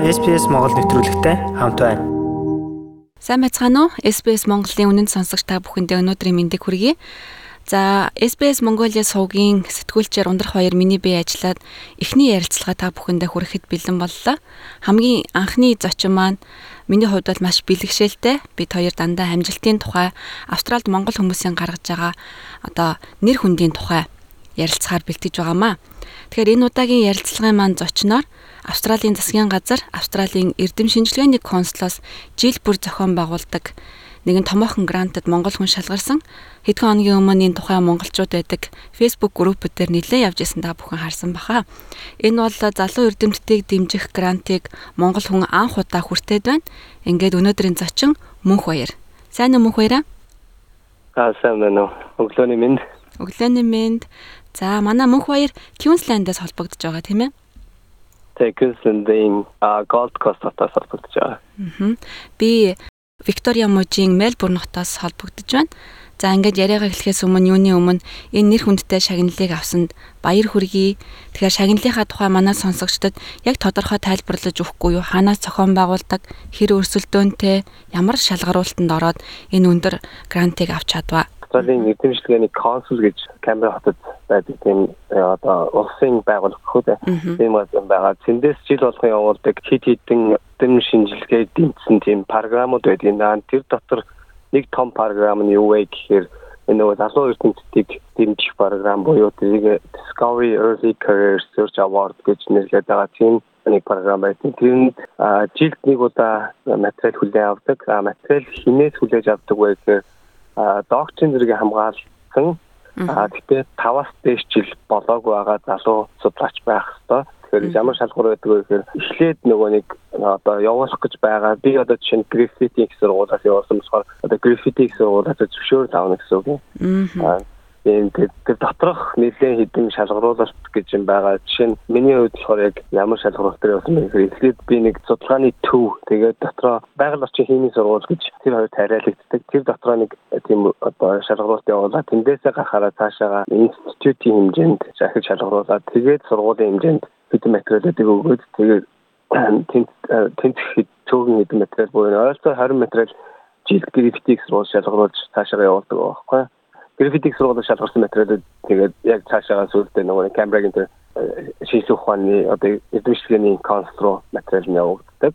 SPS Монгол нэвтрүүлэгтэй хамт байна. Сайн байцгаана уу? SBS Монголын үнэнд сонсогч та бүхэндээ өнөөдрийн мэндийг хүргэе. За, SBS Mongolia сувгийн сэтгүүлчээр ундрах баяр миний бие ажиллаад эхний ярилцлага та бүхэндээ хүрэхэд бэлэн боллоо. Хамгийн анхны зочин маань миний хувьд бол маш бэлгшээлтэй. Бид хоёр дандаа амжилтын тухай Австралид монгол хүмүүсийн гаргаж байгаа одоо нэр хүндийн тухай ярилцахаар бэлтгэж байгаамаа. Тэгэхээр энэ удаагийн ярилцлагын маань зочноор Австралийн засгийн газар, Австралийн эрдэм шинжилгээний консулоос жил бүр зохион байгуулдаг нэгэн томоохон грантад монгол хүн шалгарсан хэдхэн хоногийн өмнө энэ тухай монголчууд байдаг Facebook группүүд дээр нэлээд явж исэн та бүхэн харсан баха. Энэ бол залуу эрдэмтдийг дэмжих грантыг монгол хүн анх удаа хүртээд байна. Ингээд өнөөдрийн зочин Мөнх баяр. Сайн уу Мөнх баяраа? Аа сайн байна уу. Өглөөний минь. Өглөөний минь. За манай Мөнх баяр Queensland-аас холбогдож байгаа тийм ээ? Тэгээ Queensland-ийн Gold Coast хотоос холбогдож байгаа. Аа. Би Виктория мужийн Мельбурн хотоос холбогдож байна. За ингээд яриагаа эхлэхээс өмнө юуны өмнө энэ нэр хүндтэй шагналыг авсанд баяр хүргэе. Тэгэхээр шагналынхаа тухай манай сонсогчдод яг тодорхой тайлбарлаж өгөхгүй юу? Ханаас зохион байгуулдаг, хэр өрсөлдөөнтэй, ямар шалгаруултанд ороод энэ өндөр грантыг авч чадваа. Австралийн эзэмшлэгээний консул гэж Камбера хотод байдаг тийм э, одоо улсын байгууллага хөө тийм байгаа. Тэндээс жил болгон явуулдаг хит хитэн дэм шинжилгээ дэмжсэн тийм програмууд байдаг. Наа тэр дотор нэг том програм нь юу вэ гэхээр энэ нөгөө залуу эрдэмтдийг дэмжих програм буюу тэрийг Discovery Early Career Search Award гэж нэрлэдэг байгаа. Тийм нэг програм байдаг. Тэрэнд жилд нэг удаа материал хүлээн авдаг. Материал хинээс хүлээж авдаг вэ гэхээр докторийн зэрэг хамгаалсан а тэгтээ 5-аас дээш жил болоогүй байгаа залуу судлаач байх хэвээр. Тэгэхээр ямар шалгуур байдаг вэ гэхээр эхлээд нөгөө нэг одоо явуулах гэж байгаа. Би одоо жишээ нь граффити их сургуулиас явуулсан болохоор одоо граффити их сургуулиас зөвшөөрөл авна гэсэн үг. Аа тийм тэр доторх нэлээд хэдэн шалгаруулалт гэж юм байгаа. Жишээ нь миний хувьд болохоор яг ямар шалгаруулалт төр явсан бэ гэхээр эхлээд би нэг судалгааны төв тэгээд дотроо байгаль орчин химийн сургууль гэж тэр хоёр тариалагддаг. Тэр дотроо нэг тийм одоо шалгаруулалт явуулаад тэндээсээ гарахаараа цаашаага институтийн хэмжээнд захиж шалгаруулаад тэгээд сургуулийн хэмжээнд хэдэн материалуудыг өгөөд тэгээд тэнд цөөхөн хэдэн материал буюу ойролцоо 20 материал жил графитик сургууль шалгаруулж цаашаа явуулдаг байхгүй графитик сургуулиуд шалгарсан материалууд тэгээд яг цаашаа сүлдээ нөгөө камерагийн тэр шинжлэх ухааны одоо эзэмшлэгээний конструк материал нь явагддаг.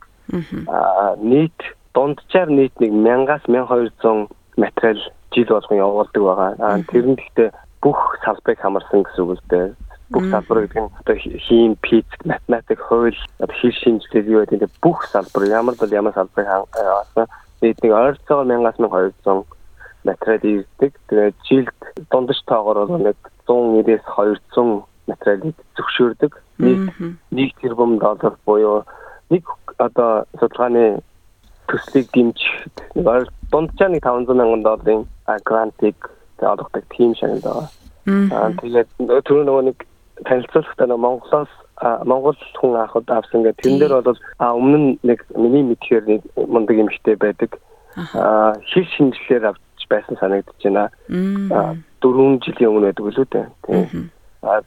Аа нийт дунджаар нийт нэг 1000-аас 1200 материал жил болгон явуулдаг байгаа. Аа тэр нь гэхдээ бүх салбарыг хамарсан гэсэн үг л дээ. Бүх салбар гэдэг нь одоо хим, физик, математик, хууль, одоо хэл шинжилгээ юу гэдэг нь бүх салбар ямар бол ямар салбарыг хангасан нийт нэг ойролцоогоор 1000-аас 1200 материал ирдэг. Тэгээд жилд дундаж тоогоор бол нэг 190-ээс 200 материалыг зөвшөөрдөг. Нийт 1 тэрбум доллар буюу нэг одоо судалгааны төслийг дэмжихэд нэг дунджаа нэг 500 мянган долларын грантыг олгодог тим шагнал байгаа. Аа тэгээд түр нөгөө нэг танилцуулгахдаа Монголоос Монгол хүн анхуд авсан гэх тэрэн дээр бол өмнө нь нэг миний мэдхээр нэг мундаг эмэгтэй байдаг. Аа хэл шинжилгээр авч байсан санагдаж байна. Аа 4 жилийн өмнө байдаг лүү дээ. Тийм. Аа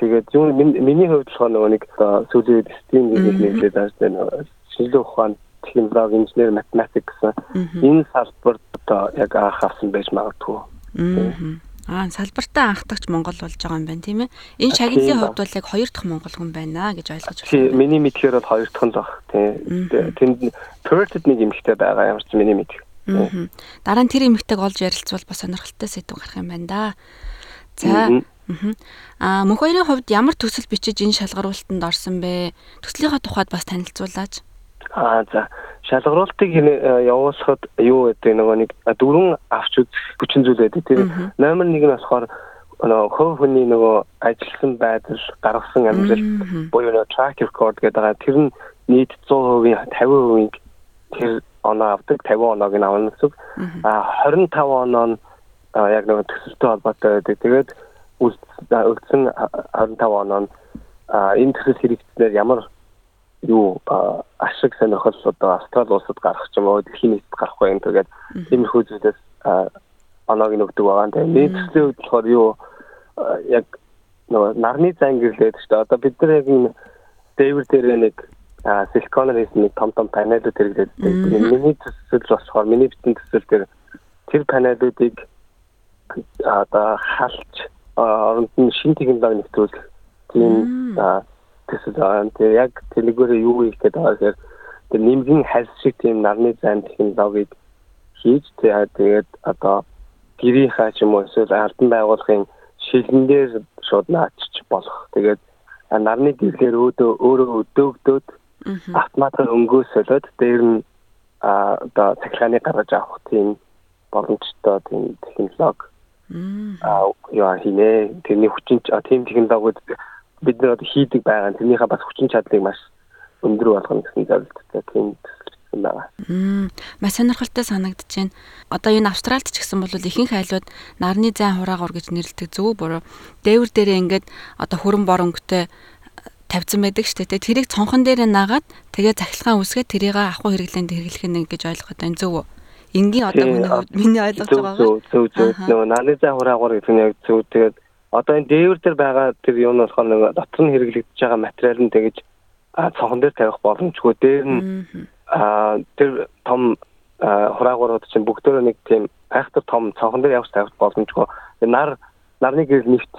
тэгээд юу миний хувьд болохоор нөгөө нэг сүүлийн систем гэж нэрлээд байна. Шинжилгээ ухаан технологи, инженер, математик гэсэн энэ салбарт одоо яг анх авсан байж магадгүй. Аа салбартаа анхдагч Монгол болж байгаа юм байна тийм ээ. Энэ шагналын хувьд бол яг хоёр дахь монгол хүн байна гэж ойлгож байна. Тийм миний мэдхээр бол хоёр дахь нь баг тийм. Тэнд Perth-д нэг эмэгтэй байгаа ямар ч миний мэдх. Аа. Дараа нь тэр эмэгтэйг олж ярилцвал бас сонирхолтой сэдв гарах юм байна да. За. Аа мөнх хоёрын хувьд ямар төсөл бичиж энэ шалгаруултанд орсон бэ? Төслийнхаа тухайд бас танилцуулаач. Аа за. Шалгаруултыг э, явуулахад юу гэдэг нөгөө нэг дөрвөн авч үзэх хүчин зүйл байдаг. Тэр номер 1 нь болохоор нөгөө хөө хүний нөгөө ажилласан байдал, гаргасан амжилт буюу нөгөө track record гэдэг. Тэр нь нийт 100%, 50% тэр оноо авдаг 50 оноог нь авна гэсэн. А 25 оноо нь яг нэг төсөлтэй холбоотой байдаг. Тэгээд үлдсэн 25 оноо нь энэ төсөл хэрэгцээр ямар юу ашиг сонирхол одоо Австрали улсад гарах ч юм уу дэлхийн нийтэд гарах байх юм тэгээд тиймэрхүү зүйлээс оноог нь өгдөг байгаа. Тэгээд нийтлэлийн хувьд болохоор юу яг нөгөө нарны зан гэрлээд шүү дээ. Одоо бид нар яг энэ дээвэр дээр нэг силиконоор хийсэн нэг том том панелууд хэрэглэдэг. Миний төсөл болохоор миний бичсэн төсөл дээр тэр панелуудыг одоо халж оронд нь шин технологи нэвтрүүлэх тийм төсөл аа тэр яг телегөөр юу хийх гэдэг байгаа гэхээр тэр нэмгийн хальс шиг тийм нарны зайн технологиг хийж тэгээд одоо гэрийнхаа ч юм уу эсвэл албан байгууллагын шилэн дээр шууд наачч болох. Тэгээд нарны гэрлэр өөдөө өөрөө өдөөгдөөд автоматар өнгөө солиод дээр нь одоо цахилгааны гаргаж авах тийм боломжтой тийм технологи аа яа хийнэ тэрний хүчин тийм технологиуд бид нар хийдэг байгаа тэрнийхээ бас хүчин чадлыг маш өндөр болгоно гэсэн зорилготой тийм байгаа. Мм маш сонирхолтой санагдаж байна. Одоо энэ Австралид ч гэсэн бол ихэнх айлууд нарны зайн хураагур гэж нэрлэдэг зөв буруу. Дээвэр дээрээ ингээд одоо хөрөн бор өнгөтэй тавьсан байдаг шүү дээ. Тэрийг цонхон дээр наагаад тэгээ захилгаан үсгээд тэрийг ахуй хэрэглээнд хэрэглэх нь гэж ойлгоод байна зөв үү? Энгийн одоо миний ойлгож байгаа. Зөв зөв зөв. Нөгөө нарны зай хураагуур гэдэг нь яг зөв. Тэгээд одоо энэ дээвэр дээр байгаа тэр юм нь болохоор нөгөө дотор нь хэрэглэгдэж байгаа материал нь тэгэж цонхон дээр тавих боломжгүй. Дээр нь аа тэр том хураагуурууд чинь бүгдөө нэг тийм айхтар том цонхон дээр явж тавих боломжгүй. Нар нарны гэрэл нэвт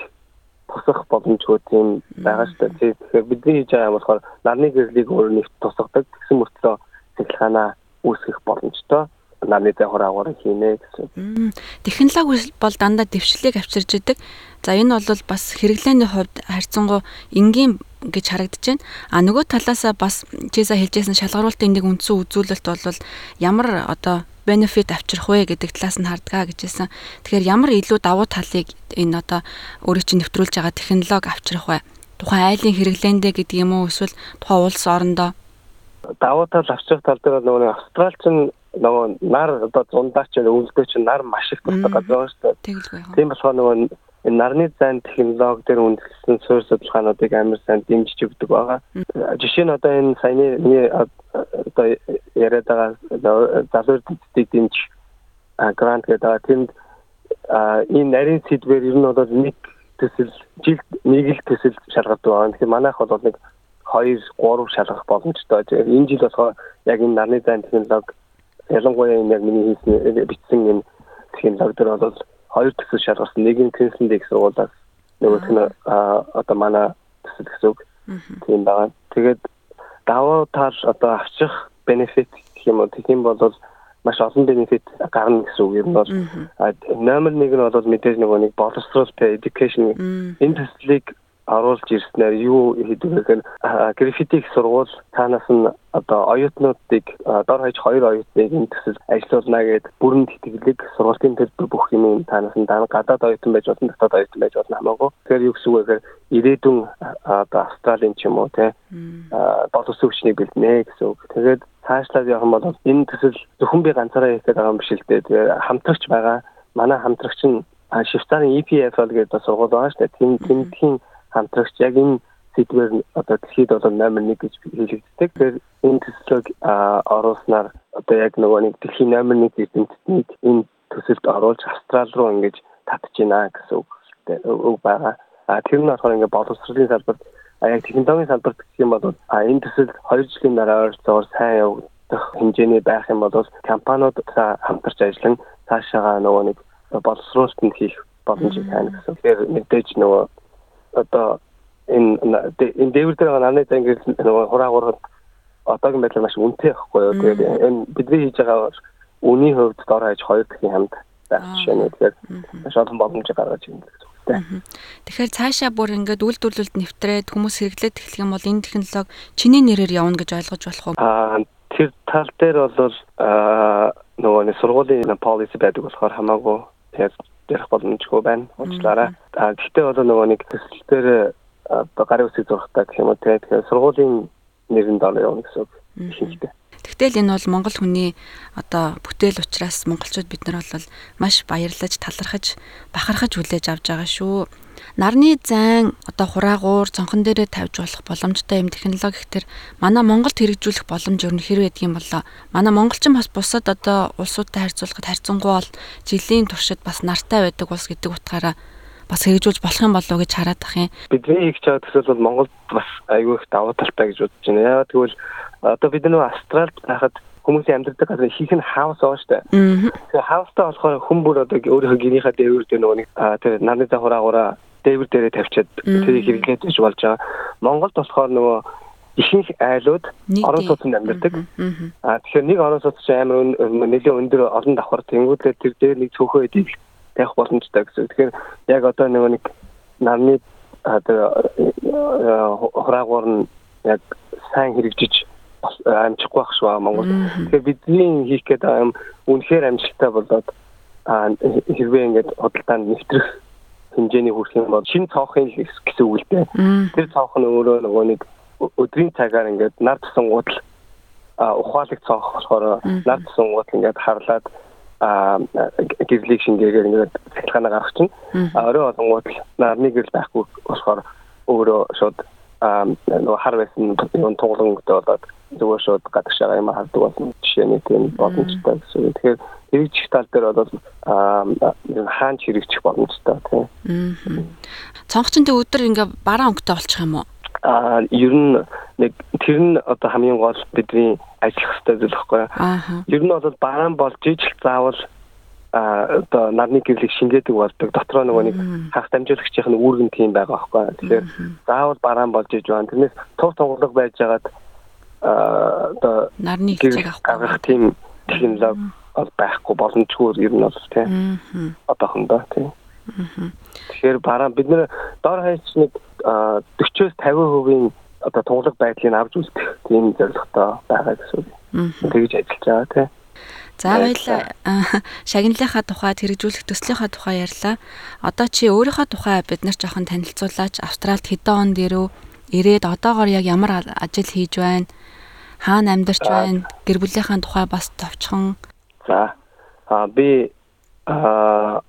тусах боломжгүй тийм байгаа шүү дээ. Тэгэхээр бидний хийж байгаа юм болохоор нарны гэрлийг өөр нэгт тусгадаг гэсэн мөртлөө цэглэханаа үүсгэх боломжтой нарны зайхар агуур хийнэ гэсэн. Технологи бол дандаа дэвшлийг авчирж идэг. За энэ бол бас хэрэглээний хувьд харьцангуй энгийн гэж харагдаж байна. А нөгөө талаасаа бас чийсаа хэлжсэн шалгаруулалтын нэг үндсэн үзүүлэлт бол ямар одоо бенефит авчрах вэ гэдэг талаас нь хардгаа гэжсэн. Тэгэхээр ямар илүү давуу талыг энэ одоо өөрөө чинь нэвтрүүлж байгаа технологи авчрах вэ? Тухайн айлын хэрэглээндээ гэдэг юм уу эсвэл тухайн улс орондоо давуу тал авчрах тал дээр нөгөө австралч нь нөгөө нар одоо зундаач өвлдөө чинь нар маш их тусдаг газар шүү дээ. Тийм болохоор нөгөө энэ нарны зайн технологи дээр үндэслэн суурь судалгаануудыг амар сайн дэмжиж өгдөг байгаа. Жишээ нь одоо энэ саяны одоо яриад байгаа залуур дэдийг дэмж грант гэдэг. Тэнд энэ нарийн сэдвэр ер нь бол нэг төсөл жилд нэг л төсөл шалгадаг байгаа. Тэгэхээр манайх бол нэг 2 3 шалгах боломжтой. Энэ жил болохоор яг энэ нарны зайн технологи ялангуяа энэ яг миний хийсэн бичсэн энэ технологи дээр бол хоёр төсөл шалгасан. Нэг нь Queensland-ийн их сургуулиас нөгөөх нь одоо манай төсөл гэсэн үг. Тийм байгаа. Тэгээд давуу тал одоо авчих benefit гэх юм уу? Тийм бол маш олон benefit гарна гэсэн үг юм бол номер 1 нь бол мэдээж нөгөө нэг боловсруулалт education энэ төслийг оруулж ирснээр юу хийдэг вэ гэхээр граффитик сургууль танаас нь одоо оюутнуудыг дор хаяж хоёр оюутныг энэ төсөл ажиллуулна гэд бүрэн тэтгэлэг сургуулийн төлбөр бүх юм танаас нь дан гадаад оюутан байж болно дотоод оюутан байж болно хамаагүй. Тэгэхээр юу гэсэн үг вэ ирээдүйн одоо Австралийн ч юм уу те боловсон хүчнийг бэлднэ гэсэн үг. Тэгээд цаашлаад явах юм бол энэ төсөл зөвхөн би ганцаараа хийх гэдэг юм биш л дээ. Тэгээд хамтрагч байгаа. Манай хамтрагч нь Швейцарын EPFL гэдэг сургууль байгаа шүү дээ. Тим тэмдгийн хамтрагч яг энэ сэдвэр одоо дэлхийд бол номер 1 гэж хэлэгддэг. Тэгэхээр энэ төслөг оруулснаар одоо яг нөгөө нэг дэлхийн номер 1 эзэмтдийг энэ төсөлд оруулж Австрал руу ингэж татж байна гэсэн үг байгаа. А тэр нь болохоор ингээд боловсролын салбарт яг технологийн салбарт гэх юм бол а энэ төсөл 2 жилийн дараа ойролцоогоор сайн явагдах хэмжээний байх юм бол компаниуд хамтарч ажиллан цаашаага нөгөө нэг боловсруулалтанд хийх боломжийг хайна гэсэн. Тэгэхээр мэдээж нөгөө одоо энэ энэ дээвэр дээр нарны зан гэрэл нөгөө хураагуурд одоогийн байдлаар маш үнэтэй байхгүй юу. Тэгээд энэ бидний хийж байгаа үний хувьд дор хаяж хоёр дахин хамт байх жишээ нь тэгэхээр маш олон боломж гаргаж ирнэ гэж байна. Тэгэхээр цаашаа бүр ингээд үйлдвэрлэлд нэвтрээд хүмүүс хэрэглээд эхлэх юм бол энэ технологи чиний нэрээр явна гэж ойлгож болох уу? Аа тэр тал дээр бол нөгөө нэг сургуулийн policy байдаг болохоор хамаагүй тэр ярих боломжгүй байна. Уучлаарай. А гэхдээ одоо нөгөө нэг төсөл дээр одоо гарын үсэг зурхтаа гэх юм уу тэгэхээр сургуулийн нэрэнд орно явна гэсэн үг шинжтэй. Тэгтэл энэ бол монгол хүний одоо бүтээл учраас монголчууд бид нар бол маш баярлаж талархаж бахархаж хүлээж авч байгаа шүү. Нарны зайн одоо хураагуур цонхон дээрээ тавьж болох боломжтой юм технологи ихтер манай Монголд хэрэгжүүлэх боломж өөр нь хэрэг байдгийн болоо. Манай монголчин бас бусад одоо улсуудтай харьцуулахад харьцангуй бол жилийн туршид бас нартай байдаг улс гэдэг утгаараа бас хэрэгжүүлж болох юм болов уу гэж хараад ах юм. Бидний хийж байгаа төсөл бол Монголд бас аюул их давуу талтай гэж бодож байна. Яагаад гэвэл одоо бид нөө Австралид байхад хүмүүсийн амьдардаг газар ихэнх нь хаус байгаа шүү дээ. Тэгэхээр хаустай болохоор хүн бүр одоо өөрийнхөө гинийхээ дээвэр дээр нөгөө нэг тэр нарны захураагаараа дээвэр дээрээ тавьчаад тэрийг хэрэглээд иж болж байгаа. Монголд болохоор нөгөө ихэнх айлууд орон сууцнд амьдардаг. Аа тэгэхээр нэг орон сууц амар нэлээд өндөр олон давхар тэнгүүдлээ тэр дээр нэг цөөхөө эдийг тавих боломжтой гэсэн. Тэгэхээр яг одоо нөгөө нэг одоо хураагуур нь яг сайн хэрэгжиж амжихгүй байх шүү Монгол. Тэгэхээр бидний хийх байгаа юм үнэхээр амжилттай болоод хэрвээ ингээд худалдаанд нэвтрэх хэмжээний хүрэх юм бол шинэ цонхын гэсэн үг л дээ. Тэр цонх нь өөрөө нөгөө нэг өдрийн цагаар ингээд нар тусан гутал ухаалаг цонх болохоор нар тусан гутал ингээд харлаад гэрлийг шингээгээр ингээд цахилгаанаа гаргах чинь орой олонгууд нарны гэрэл байхгүй болохоор өөрөө шууд нөгөө хар байсан юм тунгалангтай болоод зүгээр шууд гадагш байгаа юм хардаг болсон жишээний тийм боломжтой гэсэн. Тэгэхээр хэрэгжих тал дээр бол хаанч хэрэгжих боломжтой тийм. Цонхчтой өдөр ингээ бараа өнгөтэй болчих юм уу? а ер нь нэг тэр нь одоо хамгийн гол бидний ажиллах хэрэгтэй зүйл байхгүй юу. Ер нь бол бараан болж ижил заавал а одоо нарны гэрлийг шингээдэг болдог. Дотроо нөгөө нэг хах дамжуулагчийн үүргэн тийм байгаа байхгүй. Тэгэхээр заавал бараан болж иж байна. Тэрнээс тур тунгалаг байж байгаад одоо нарны гэрлийг авах тийм технологи бол байхгүй боломжгүй ер нь бол тийм. Одоохондоо тийм. Тэгэхээр бараа бид нэр дор хаяч нэг 40-оос 50% одоо тунгалаг байдлыг авч үзэх тийм зорилготой байгаа гэсэн үг. Тэгж ажиллаж байгаа тийм. За баялаа. Шагналынхаа тухайд хэрэгжүүлэх төслийнхаа тухай ярьлаа. Одоо чи өөрийнхөө тухай бид нар жоохон танилцуулаач. Австралид хэдэн онд ирв? Ирээд одоогоор яг ямар ажил хийж байна? Хаана амьдарч байна? Гэр бүлийнхаа тухай бас товчхон. За. А би а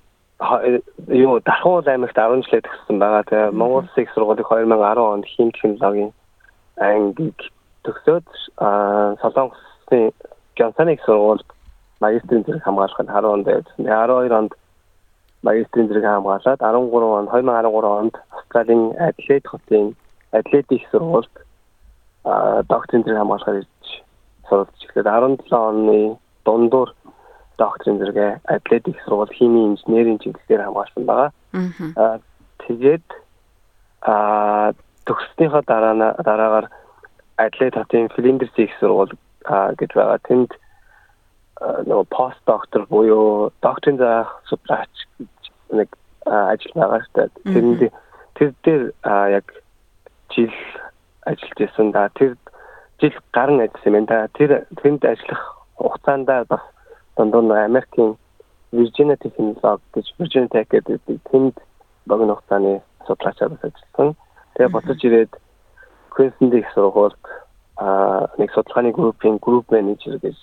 юу Дархуул аймагт 10 жилээ төгссөн байгаа. Тэгээ Монгол Улсын сургуулийг 2010 онд хим технологийн ангийг төгсөөд Солонгосын Johnson их сургуульд магистрийн зэрэг хамгаалахад 10 онд явсан. 12 онд магистрийн зэрэг хамгаалаад 13 он 2013 онд Австралийн Адлейд хотын Адлейд их сургуульд докторийн зэрэг хамгаалахаар ирж суралцж эхлээд 17 оны дундуур докторийн зэрэг Адлейд их сургууль химийн инженерийн чиглэлээр хамгаалсан байгаа. Аа тэгээд аа төгссөнийхөө дараа дараагаар Адлейд хотын Flinders их сургууль гэж байгаа. Тэнд нөгөө пост доктор буюу докторийн заах судлаач нэг ажил байгаа шүү дээ. Тэр дээр яг жил ажиллаж байсан да. Тэр жил гарan ажилласан юм да. Тэр тэнд ажиллах хугацаанд бас дундуур нь Америкийн Virginia Technology гэж Virginia Tech гэдэг тэнд богино хугацааны судлаачаар ажилласан. Тэгээ буцаж ирээд Queensland их сургуульд а нэг судалгааны группийн групп менежер гэж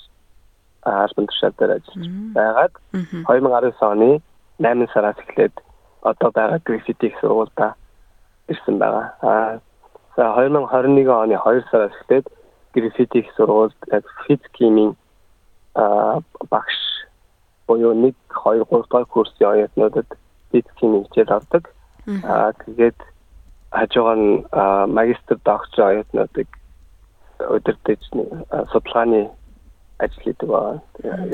албан тушаал дээр ажиллаж байгаад 2019 оны 8 сараас эхлээд одоо байгаа Griffith их сургуультай ирсэн байгаа. А за 2021 оны 2 сараас эхлээд Griffith их сургуульд физикийн багш буюу 1 2 3 дахь курсын оюутнуудад физикийн хичээл авдаг. А тэгээд хажуугаар нь магистр доктор оюутнуудыг удирдах судалгааны ажил хийдэг байгаа.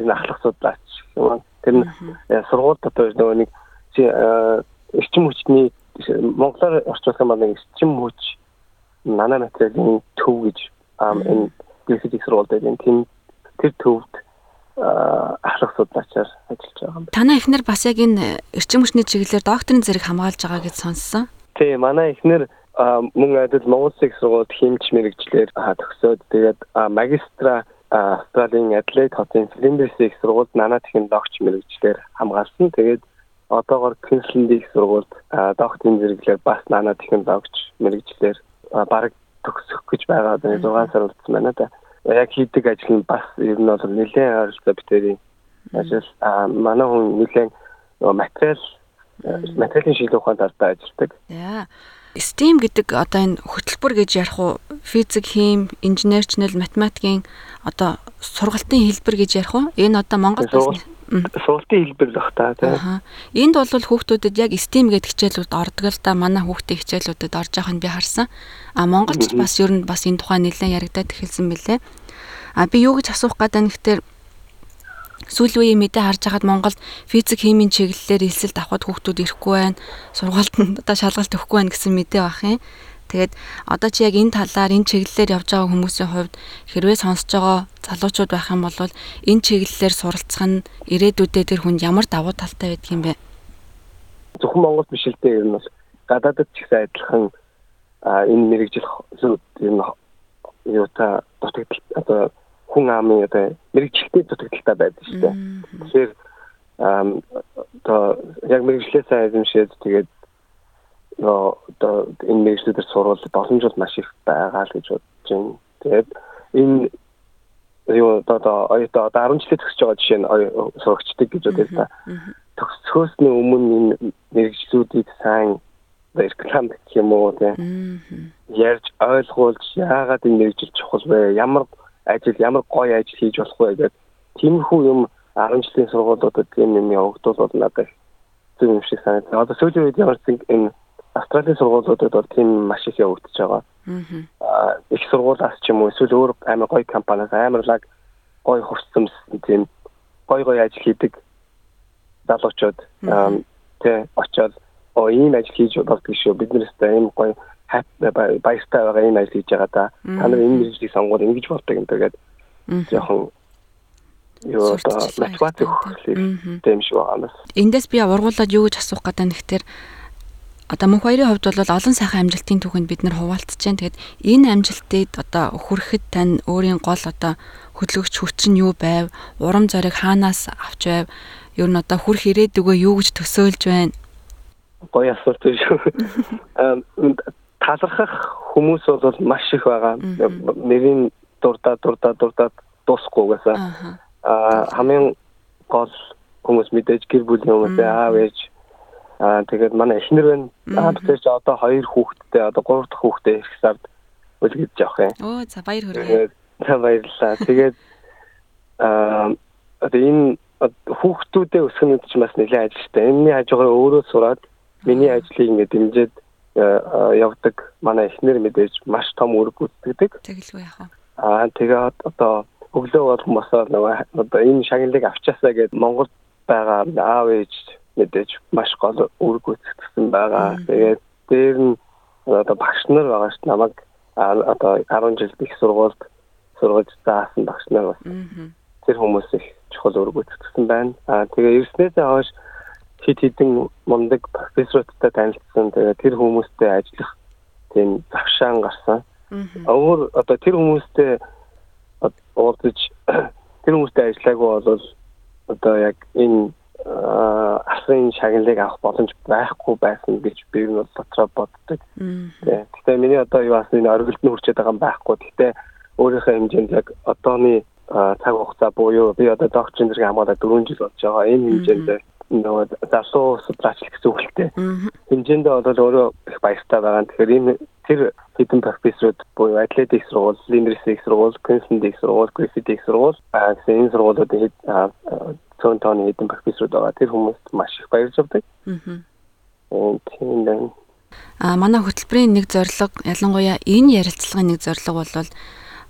Энэ ахлах судлаач юм. Тэр нь сургууль дотор нөгөө нэг эрчим хүчний монголоор бол нэг эрчим хүч нано материалын төв гэж энэ физик сургуульд энэ тийм тэр төвд ахлах судлаачаар ажиллаж байгаа юм. Танай эхнэр бас яг энэ эрчим хүчний чиглэлээр докторийн зэрэг хамгаалж байгаа гэж сонссон. Тийм, манай эхнэр мөн адил Монгол Улсын сургуульд химч мэрэгчлэр төгсөөд тэгээд магистра Австралийн Адлейд хотын Flinders их сургуульд нано технологич мэрэгчлэр хамгаалсан. Тэгээд одоогоор Queensland их сургуульд докторийн зэрэглэлээр бас нано технологич мэрэгчлэр бараг төгсөх гэж байгаа. 6 сар болсон байна да. Яг хийдэг ажил нь бас ер нь бол нэлээд ойролцоо битэрийн ажил. А манай хүн нэлээд материал материалын шийдвэр ухаанд алдаа ажилладаг. За. STEAM гэдэг одоо энэ хөтөлбөр гэж ярих уу физик, хим, инженерчнэл, математикийн одоо сургалтын хэлбэр гэж ярих уу? Энэ одоо Монголд сургалтын хэлбэр л бах та тийм. Энд бол хүүхдүүдэд яг STEM гэдэг хичээлүүд ордог л да манай хүүхдийн хичээлүүдэд орж байгааг нь би харсан. А Монголд бас ер нь бас энэ тухай нэлээд яригадаад эхэлсэн мөлий. А би юу гэж асуух гэдэг нь гэхдээ сүүлийн үеийн мэдээ харж байхад Монголд физик химийн чиглэлээр элсэлд авахд хүүхдүүд ирэхгүй байна. Сургуультанд одоо шалгалт өгөхгүй байна гэсэн мэдээ баг юм. Тэгээд одоо чи яг энэ талаар энэ чиглэлээр явж байгаа хүмүүсийн хувьд хэрвээ сонсож байгаа залуучууд байх юм бол энэ чиглэлээр суралцах нь ирээдүйдээ тэр хүнд ямар давуу талтай байдаг юм бэ? Зөвхөн Монгол биш л дээ ер нь бол гадаадд ч ихсэн адилхан энэ мэрэгжил нь юу та дутагдал одоо хүн амын одоо мэрэгчлэлтэй дутагдaltaй байдаг шүү дээ. Тэгэхээр одоо яг мэрэгчлээ сайн эзэмшээд тэгээд одоо энэ мэрэгчлүүдээр сурвал боломжууд маш их байгаа л гэж бодож байна. Тэгээд энэ юу одоо одоо 10 жилээ төгсөж байгаа жишээ нь сурагчдаг гэж бодъё та. Төгсөхөөс нь өмнө энэ мэрэгчлүүдийг сайн реклам гэх юм уу тийм ярьж ойлгуулж яагаад энэ мэрэгжил чухал вэ? Ямар ажил ямар гоё ажил хийж болох вэ гэдэг тиймэрхүү юм 10 жилийн сургуулиудад тийм юм явагдвал надад зөв юм шиг санагдав. Одоо сүүлийн үед ямар ч энэ Австралийн сургуулиудад бол тийм маш их явагдаж байгаа. Аа их сургуулиас ч юм уу эсвэл өөр амар гоё компаниас амарлаг гоё хурцсамс тийм гоё гоё ажил хийдэг залуучууд тэ очоод оо ийм ажил хийж болдог шүү. Биднээс та ийм гоё баяртай байгаа ийм ажил хийж байгаа да та нар энэ мэдрэлийг сонгоод ингэж болдог юм тэгээд жоохон юу одоо мотивац өгөх тийм шиг байгаа юм. Эндээс би ургуулад юу гэж асуух гэдэг ихтер одоо мөнх хоёрын хувьд бол олон сайхан амжилтын түүхэнд бид нар хуваалцж байна. Тэгээд энэ амжилтыг одоо хүрэхэд тань өөрийн гол одоо хөдөлгөгч хүч нь юу байв? Урам зориг хаанаас авч байв? Ер нь одоо хүрх ирээдүгөө юу гэж төсөөлж байна? Гоё асуулт шүү. Талархах хүмүүс бол маш их байгаа. Нэрийн дурдаа дурдаа дурдаа дуусахгүйгээсээ. Аа хамгийн гол хүмүүс мэдээж гэр бүлийн хүмүүс аав ээж Аа тэгээд манай эхнэр байна. Аа тэгэхээр одоо хоёр хүүхэдтэй одоо гурав дахь хүүхдээ ирэх сард үлгэж явах юм. Оо за баяр хүргэе. За баярлалаа. Тэгээд аа одоо энэ хүүхдүүдээ өсгөх нь ч бас нэлээд ажилтай. Энэний хажуугаар өөрөө сураад миний ажлыг ингээд дэмжиж явдаг манай эхнэр мэдээж маш том үүрэг гүйцэтгэдэг. Тэгэлгүй яах вэ? Аа тэгээд одоо өглөө болгон босоод нөгөө одоо энэ шагналыг авчаасаа гээд Монгол байгаа аав ээж мэдээж маш гол үүрэг гүйцэтгэсэн байгаа. Тэгээд дээр нь одоо багш нар байгаа ш намайг одоо 10 жил их сургуульд сургууль заасан багш нар бас тэр хүмүүс их чухал үүрэг гүйцэтгэсэн байна. Аа тэгээ эрснээсээ хойш хит хитэн мундаг профессоруудтай танилцсан. Тэгээ тэр хүмүүстэй ажиллах тийм завшаан гарсан. Өөр одоо тэр хүмүүстэй уулзаж тэр хүмүүстэй ажиллаагүй бол одоо яг энэ асрын шагналыг авах боломж байхгүй байсан гэж би бол дотроо боддог. Гэхдээ миний одоо юу асны оргилд нь хүрчээд байгаа юм байхгүй. Гэхдээ өөрийнхөө хэмжээнд яг одооны цаг хугацаа буюу би одоо докторийн зэрэг хамгаалаад 4 жил болж байгаа. Энэ хэмжээнд нөгөө залуу судлаач гэсэн үгтэй. Хэмжээндээ бол өөрөө их баяртай байгаа. Тэгэхээр энэ тэр хэдэн профессорууд буюу атлетик сургууль, лингвистик сургууль, Queensland сургууль, Griffith сургууль, гэсэн энэ сургуулиудад цөөн тооны хэдэн профессорууд байгаа. Тэр хүмүүст маш их баярлж авдаг. Аа. Тийм байна. А манай хөтөлбөрийн нэг зорилго ялангуяа энэ ярилцлагын нэг зорилго бол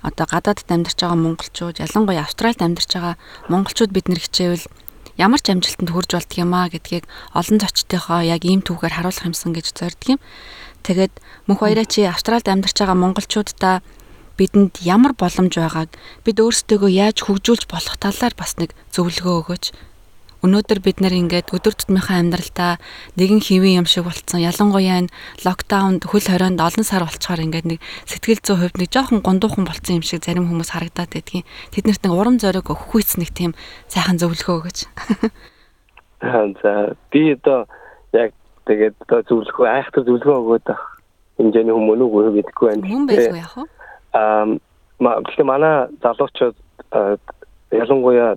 одоо гадаадд амьдарч байгаа монголчууд ялангуяа австралид амьдарч байгаа монголчууд бид нэр хичээвэл ямар ч амжилтанд хүрж болдг юм аа гэдгийг олон зочдынхоо яг ийм түүхээр харуулах юмсан гэж зорддог юм. Тэгээд мөнх баяраа чи австралид амьдарч байгаа монголчуудаа бидэнд ямар боломж байгааг бид өөрсдөө яаж хөгжүүлж болох талаар бас нэг зөвлөгөө өгөөч. Өнөөдөр бид нэр ингээд өдөр тутмынхаа амьдралдаа нэгэн хэвэн юм шиг болцсон. Ялангуяа энэ локдаунд хөл хорионд олон сар болцохоор ингээд нэг сэтгэл зүй хувьд нэг жоохон гондуухан болцсон юм шиг зарим хүмүүс харагдаад байдгийн. Тэднэрт нэг урам зориг өгөх үйс нэг тийм сайхан зөвлөгөө өгөөч. За би одоо яг тэгээд одоо зөвлөгөө айхтар зөвлөгөө өгөөд хэмжээний хүмүүн үгүй мэдэхгүй байна. Хүн байсан яах вэ? Гэхдээ манай залуучууд ялангуяа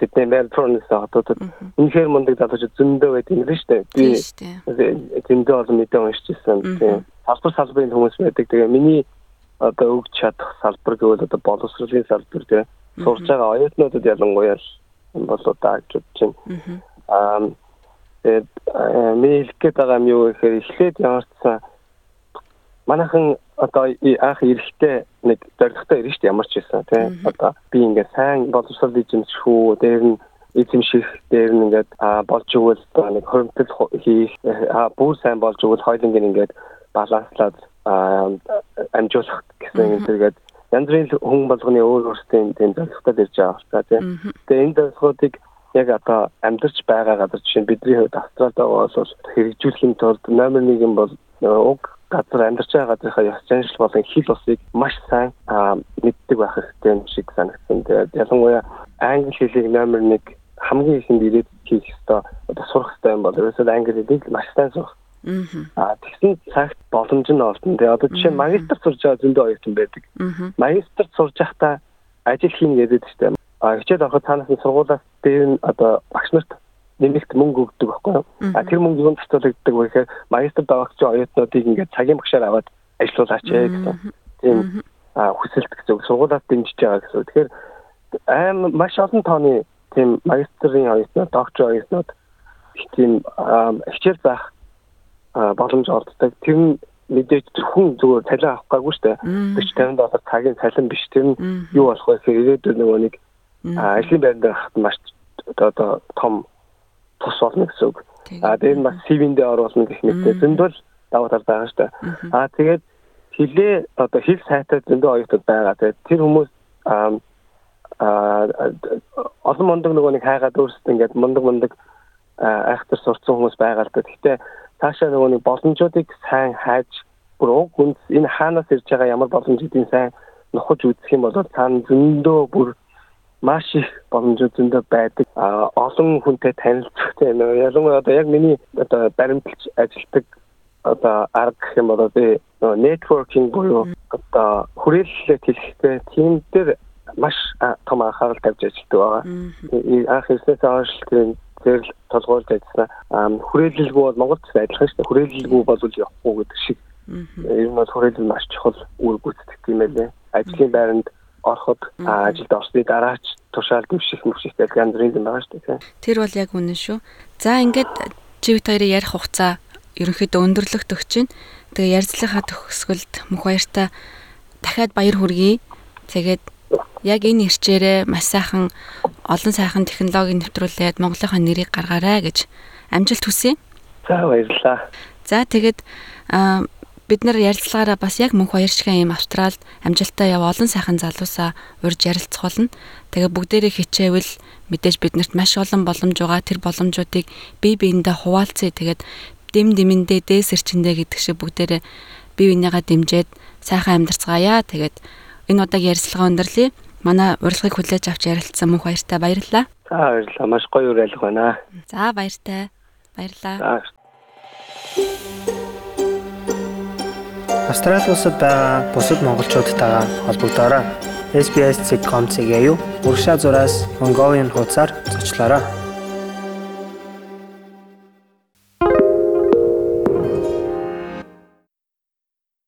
Сидней Мельбурнээс хотуудад үнэхээр мундаг залуучууд зөндөө байдаг юм шүү дээ. Би зөндөө олон мэдээ уншиж ирсэн. Тийм салбар салбарын хүмүүс байдаг. Тэгээ миний одоо өгч чадах салбар гэвэл одоо боловсролын салбар тийм сурж байгаа оюутнуудад ялангуяа юм болоо даа гэж бодож байна. Аа тэгээд миний хэлэх гээд байгаа юм юу гэхээр эхлээд ямарчсан манайхан одоо анх эрэхтэй нэг зоригтой ирж штэ ямар ч байсан тий. Одоо би ингээд сайн боловсрол эзэмшүү дээр нь эзэмших дээр нь ингээд болж өгвөл нэг хөрөмтөл хийх бүр сайн болж өгвөл хоёуланг ингээд баланслаад амжуулах гэсэн зэрэгэд янз бүрийн хүн болгоны өөр өөрсдийн тийм зорилготой ирж байгаа байна тийм. Тэгээ энэ зорилгоодыг яг одоо амьдарч байгаа газар жишээ бидний хувьд Австралид байгаа бол хэрэгжүүлэхийн тулд номер 1 юм бол уг газар амьдарч байгаа газрынхаа ёс заншил болон хэл усыг маш сайн мэддэг байх хэрэгтэй юм шиг санагдсан. Тэгээд ялангуяа англи хэлийг номер 1 хамгийн ихэнд ирээд хийх ёстой одоо сурах ёстой юм бол ерөөсөө англи хэлийг маш сайн сурах. Аа тэгсэн цагт боломж нь олдно. Тэгээд одоо жишээ магистр сурж байгаа зөндөө оюутан байдаг. Магистр сурж байхдаа ажил хийн гэдэг чинь а хичээл авахд цаанаас нь сургуулаас дээр нь одоо багш нарт нэмэлт мөнгө өгдөг байхгүй юу? А тэр мөнгө юунд цэцүүлэгддэг вэ гэхээр магистр даваагч оюутнуудыг ингээд цагийн багшаар аваад ажиллуулаач гэсэн. Тийм хүсэлт гэсэн сургуулаад дэмжиж байгаа гэсэн. Тэгэхээр аим маш олон тооны тийм магистрийн оюутнууд, доктор оюутнууд тийм хичээл заах боломж олддог. Тэр нь мэдээж зөвхөн зүгээр цалин авах гайгүй шүү дээ. 40 50 доллар цагийн цалин биш. Тэр нь юу болох вэ гэхээр ирээдүйн нөгөө нэг ажлын байранд байхад маш одоо том тус болно гэсэн үг. А дээр нь бас CV-ндээ оруулна гэх мэтээ зөндөл давуу тал байгаа шүү дээ. А тэгээд хилээ одоо хэл сайтай зөндөө оюутнууд байгаа. Тэгээд тэр хүмүүс а олон мундаг нөгөө нэг хайгаад өөрсдөө ингээд мундаг мундаг айхтар сурцсан хүмүүс байгаа л да. Гэхдээ цаашаа нөгөө нэг боломжуудыг сайн хайж бүр уг хүнс энэ хаанаас ирж байгаа ямар боломжуудын сайн нухаж үзэх юм бол цаана зөндөө бүр маш их боломжууд зөндөө байдаг. А олон хүнтэй танилцах тийм ялангуяа одоо яг миний одоо баримталж ажилладаг одоо арга гэх юм бол би networking буюу одоо хүрээлэлээ хэлэхдээ тийм дээр маш том анхаарал тавьж ажилладаг байгаа. Анх ирснээс хойш тийм зэрэг толгойлж ажилласан. Хүрээлэлгүй бол Монголд адилхан шүү дээ. Хүрээлэлгүй бол явахгүй гэдэг шиг. Нь бол хүрээлэл маш чухал үр гүйцэтгэх юм байлээ. Ажлын байранд ороход ажилд орсны дараач тушаал дэвших мөвшихтэй янз бүрийн юм байгаа шүү дээ. Тэр бол яг үнэн шүү. За ингээд живт хоёрын ярих хугацаа ерөнхийдөө өндөрлөгт өгч чинь. Тэгээ ярьцлахаа төгсгөлд мөх баяртай дахиад баяр хүргэе. Тэгээд яг энэ ирчээрээ маш сайхан олон сайхан технологи нэвтрүүлээд Монголынхаа нэрийг гаргаарай гэж амжилт хүсье. За баярлалаа. За тэгээд бид нар ярилцлагаараа бас яг мөнх хоёр шихэн юм австралд амжилттай яв олон сайхан залуусаа урьж ярилцах болно. Тэгээ бүгдээрээ хичээвэл мэдээж биднэрт маш олон боломж байгаа. Тэр боломжуудыг бие биендээ хуваалцъя. Тэгээд дэм дэмэндээ дээсэрчэндээ гэдэг шиг бүгдээрээ бие биенийгаа дэмжиад сайхан амьдарцгаая. Тэгээд энэ удаагийн ярилцлага өндөрлөе. Манай урилгыг хүлээж авч ярилцсан мөнх баяртай баярлалаа. За баярлалаа. Маш гоё уриалга байна. За баяртай. Баярлалаа. За Австрали улсад байгаа бусад монголчуудтайгаа холбогдоорой. SBS.com-ийг аюу уршаа зураас Mongolian хуудасаар зочлоорой.